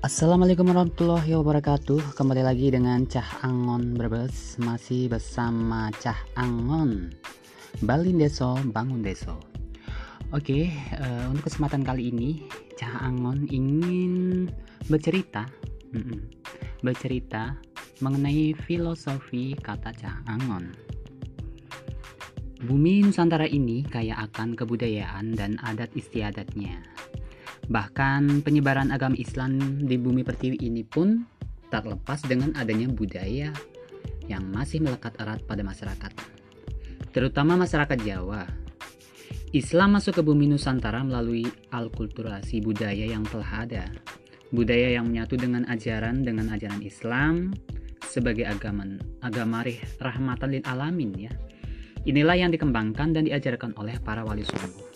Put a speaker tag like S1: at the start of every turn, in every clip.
S1: Assalamualaikum warahmatullahi wabarakatuh. Kembali lagi dengan Cah Angon Brebes. Masih bersama Cah Angon. Balin Deso, Bangun Deso. Oke, uh, untuk kesempatan kali ini Cah Angon ingin bercerita mm -mm, Bercerita mengenai filosofi kata Cah Angon. Bumi Nusantara ini kaya akan kebudayaan dan adat istiadatnya Bahkan penyebaran agama Islam di bumi pertiwi ini pun tak lepas dengan adanya budaya yang masih melekat erat pada masyarakat, terutama masyarakat Jawa. Islam masuk ke bumi Nusantara melalui alkulturasi budaya yang telah ada. Budaya yang menyatu dengan ajaran dengan ajaran Islam sebagai agama agama rahmatan lil alamin ya. Inilah yang dikembangkan dan diajarkan oleh para wali songo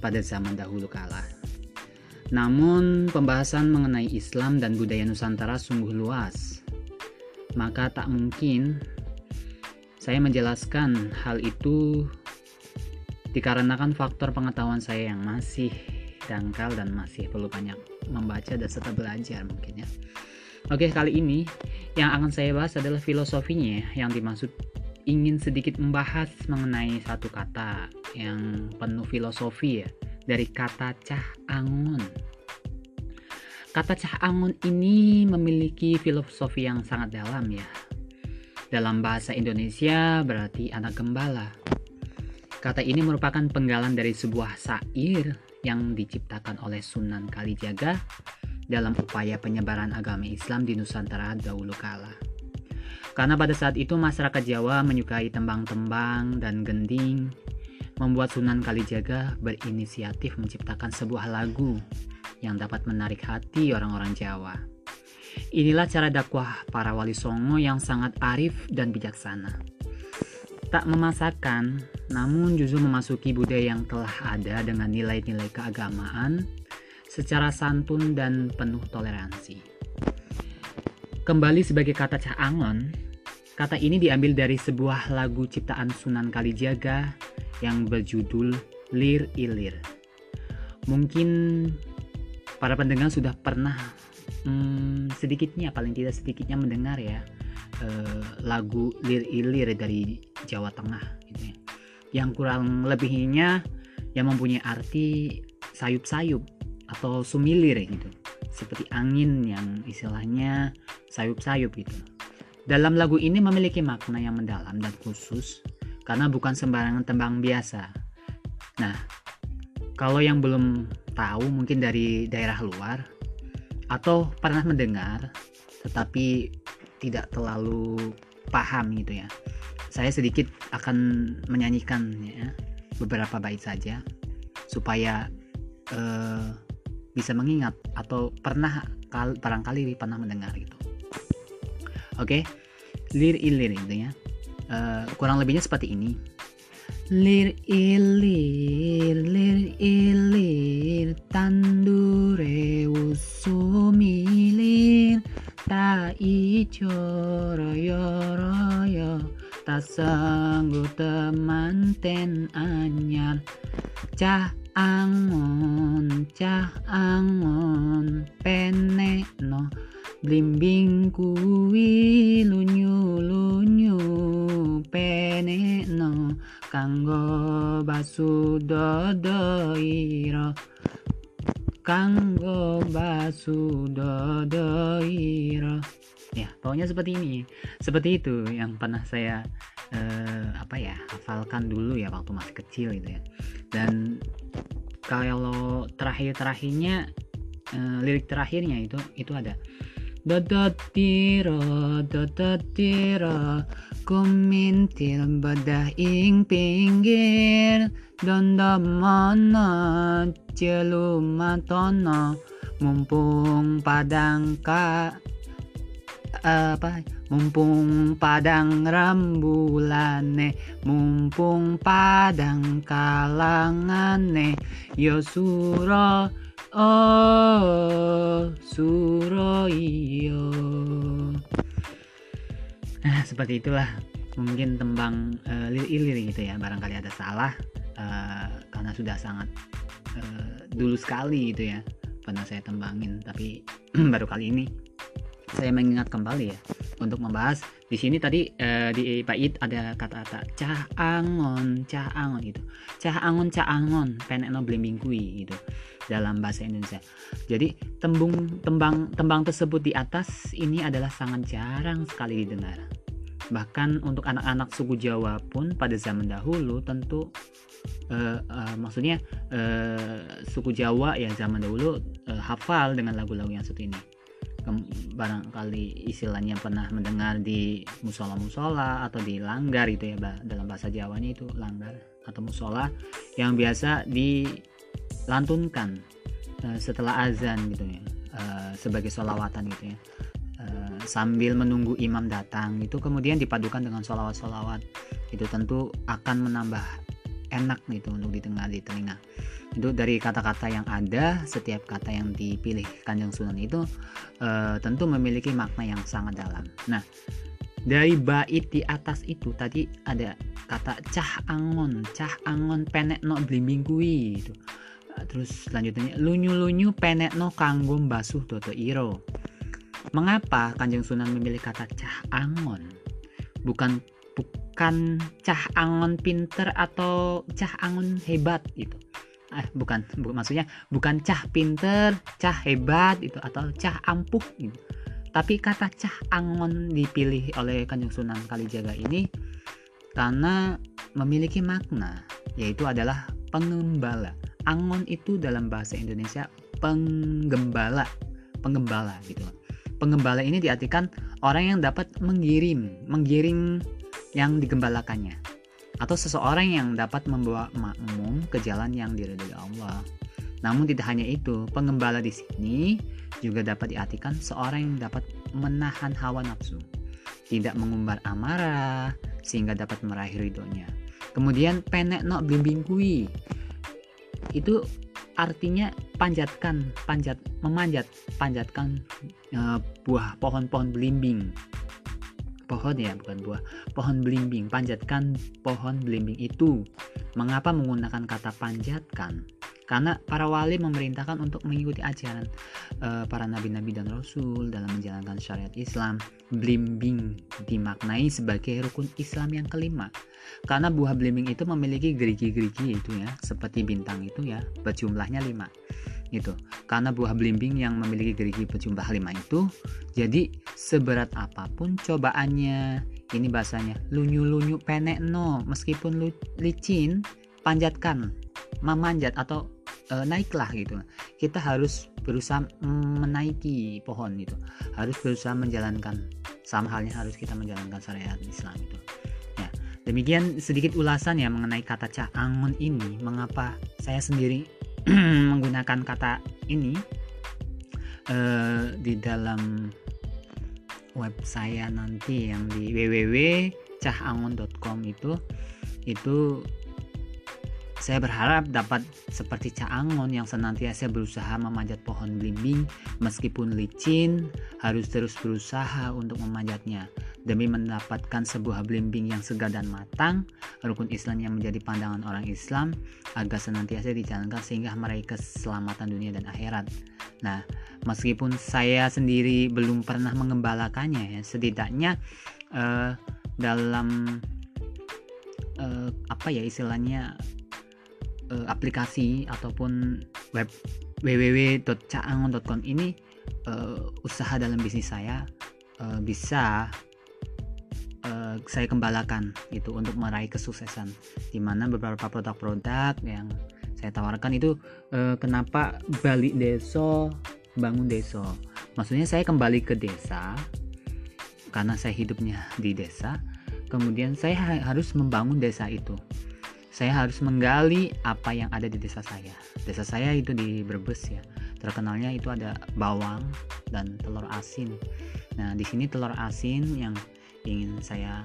S1: pada zaman dahulu kala. Namun, pembahasan mengenai Islam dan budaya Nusantara sungguh luas, maka tak mungkin saya menjelaskan hal itu dikarenakan faktor pengetahuan saya yang masih dangkal dan masih perlu banyak membaca dan serta belajar mungkin ya. Oke, kali ini yang akan saya bahas adalah filosofinya yang dimaksud ingin sedikit membahas mengenai satu kata yang penuh filosofi ya dari kata cah angon. Kata cah angon ini memiliki filosofi yang sangat dalam ya. Dalam bahasa Indonesia berarti anak gembala. Kata ini merupakan penggalan dari sebuah syair yang diciptakan oleh Sunan Kalijaga dalam upaya penyebaran agama Islam di Nusantara dahulu kala. Karena pada saat itu masyarakat Jawa menyukai tembang-tembang dan gending membuat Sunan Kalijaga berinisiatif menciptakan sebuah lagu yang dapat menarik hati orang-orang Jawa. Inilah cara dakwah para wali songo yang sangat arif dan bijaksana. Tak memasakkan, namun justru memasuki budaya yang telah ada dengan nilai-nilai keagamaan secara santun dan penuh toleransi. Kembali sebagai kata Cah Angon, kata ini diambil dari sebuah lagu ciptaan Sunan Kalijaga yang berjudul Lir Ilir. Mungkin para pendengar sudah pernah hmm, sedikitnya, paling tidak sedikitnya mendengar ya eh, lagu Lir Ilir dari Jawa Tengah gitu ya. Yang kurang lebihnya yang mempunyai arti sayup-sayup atau sumilir gitu. Seperti angin yang istilahnya sayup-sayup gitu. Dalam lagu ini memiliki makna yang mendalam dan khusus karena bukan sembarangan tembang biasa. Nah, kalau yang belum tahu mungkin dari daerah luar atau pernah mendengar tetapi tidak terlalu paham gitu ya. Saya sedikit akan menyanyikan ya beberapa bait saja supaya uh, bisa mengingat atau pernah kal barangkali pernah mendengar gitu. Oke, okay? lir ilir gitu ya. Uh, kurang lebihnya seperti ini. Lir ilir, lir ilir, tandure usumilir, ta ijo royo royo, tak sanggup temanten anyar, cah angon, cah angon, pene no, blimbing kuwi lunyu kanggo basudodoiro kanggo basudodoiro ya pokoknya seperti ini. Seperti itu yang pernah saya eh, apa ya hafalkan dulu ya waktu masih kecil gitu ya. Dan kalau terakhir terakhirnya eh, lirik terakhirnya itu itu ada Dadatira, dadatira, kumintil badah ing pinggir Dandamana celumatono Mumpung padang ka apa? Mumpung padang rambulane mumpung padang kalangane. Yosuro Oh. Nah, seperti itulah mungkin tembang uh, lilir-ilir gitu ya. Barangkali ada salah uh, karena sudah sangat uh, dulu sekali gitu ya pernah saya tembangin tapi baru kali ini saya mengingat kembali ya untuk membahas. Di sini tadi eh, di bait ada kata-kata cah angon cah angon gitu. Cah angon cah blimbing kui gitu dalam bahasa Indonesia. Jadi tembung tembang tembang tersebut di atas ini adalah sangat jarang sekali didengar. Bahkan untuk anak-anak suku Jawa pun pada zaman dahulu tentu uh, uh, maksudnya uh, suku Jawa ya zaman dahulu uh, hafal dengan lagu-lagu yang satu ini barangkali istilahnya pernah mendengar di musola-musola atau di langgar itu ya dalam bahasa Jawanya itu langgar atau musola yang biasa dilantunkan uh, setelah azan gitu ya uh, sebagai solawatan gitu ya. Uh, sambil menunggu imam datang itu kemudian dipadukan dengan solawat-solawat itu tentu akan menambah enak gitu untuk didengar di telinga. Itu dari kata-kata yang ada setiap kata yang dipilih kanjeng sunan itu e, tentu memiliki makna yang sangat dalam. Nah dari bait di atas itu tadi ada kata cah angon cah angon penek no blimbing kui itu. Terus selanjutnya lunyu lunyu penek no kanggo basuh toto iro. Mengapa kanjeng sunan memilih kata cah angon? Bukan bukan cah angon pinter atau cah angon hebat gitu. Eh bukan bu, maksudnya bukan cah pinter cah hebat itu atau cah ampuh gitu. Tapi kata cah angon dipilih oleh kanjeng sunan kalijaga ini karena memiliki makna yaitu adalah pengembala. Angon itu dalam bahasa Indonesia penggembala penggembala gitu. Penggembala ini diartikan orang yang dapat menggiring menggiring yang digembalakannya atau seseorang yang dapat membawa makmum ke jalan yang diridhoi Allah. Namun tidak hanya itu, pengembala di sini juga dapat diartikan seorang yang dapat menahan hawa nafsu, tidak mengumbar amarah sehingga dapat meraih ridhonya. Kemudian penek no bimbing kui itu artinya panjatkan, panjat, memanjat, panjatkan uh, buah pohon-pohon belimbing pohon ya bukan buah. Pohon belimbing panjatkan pohon belimbing itu. Mengapa menggunakan kata panjatkan? Karena para wali memerintahkan untuk mengikuti ajaran uh, para nabi-nabi dan rasul dalam menjalankan syariat Islam. Belimbing dimaknai sebagai rukun Islam yang kelima. Karena buah belimbing itu memiliki gerigi-gerigi itu ya seperti bintang itu ya berjumlahnya lima gitu. Karena buah belimbing yang memiliki gerigi berjumlah lima itu jadi seberat apa pun cobaannya. Ini bahasanya lunyu-lunyu penek no meskipun lu, licin panjatkan memanjat atau e, naiklah gitu. Kita harus berusaha menaiki pohon itu. Harus berusaha menjalankan sama halnya harus kita menjalankan syariat Islam itu. Ya demikian sedikit ulasan ya mengenai kata caangun ini. Mengapa saya sendiri menggunakan kata ini uh, di dalam web saya nanti yang di www.cahangon.com itu itu saya berharap dapat seperti Caangon yang senantiasa berusaha memanjat pohon belimbing meskipun licin, harus terus berusaha untuk memanjatnya demi mendapatkan sebuah belimbing yang segar dan matang, rukun Islam yang menjadi pandangan orang Islam agar senantiasa dijalankan sehingga meraih keselamatan dunia dan akhirat. Nah, meskipun saya sendiri belum pernah mengembalakannya ya, setidaknya uh, dalam uh, apa ya istilahnya uh, aplikasi ataupun web www.caangon.com ini uh, usaha dalam bisnis saya bisa saya kembalakan gitu untuk meraih kesuksesan di mana beberapa produk-produk yang saya tawarkan itu uh, kenapa balik desa bangun desa maksudnya saya kembali ke desa karena saya hidupnya di desa kemudian saya harus membangun desa itu saya harus menggali apa yang ada di desa saya. Desa saya itu di Brebes ya. Terkenalnya itu ada bawang dan telur asin. Nah, di sini telur asin yang ingin saya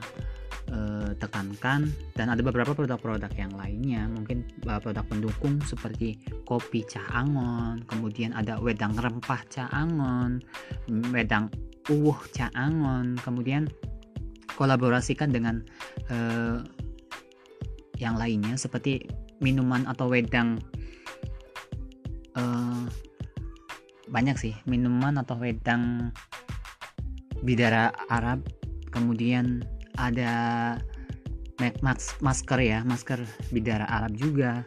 S1: uh, tekankan. Dan ada beberapa produk-produk yang lainnya, mungkin uh, produk pendukung seperti kopi cah angon, kemudian ada wedang rempah cah angon, wedang uwuh cah angon, kemudian kolaborasikan dengan uh, yang lainnya seperti minuman atau wedang uh, banyak sih minuman atau wedang bidara Arab kemudian ada masker ya masker bidara Arab juga.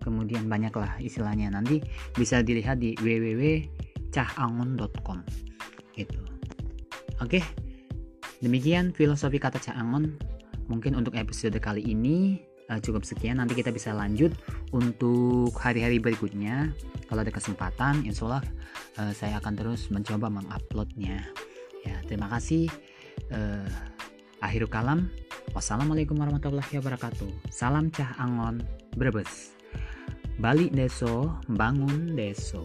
S1: Kemudian banyaklah istilahnya. Nanti bisa dilihat di www.cahangon.com gitu. Oke. Demikian filosofi kata Cahangon. Mungkin untuk episode kali ini uh, cukup sekian. Nanti kita bisa lanjut untuk hari-hari berikutnya. Kalau ada kesempatan insya Allah uh, saya akan terus mencoba menguploadnya. Ya terima kasih akhir kalam wassalamualaikum warahmatullahi wabarakatuh. Salam cah angon brebes. Balik deso bangun deso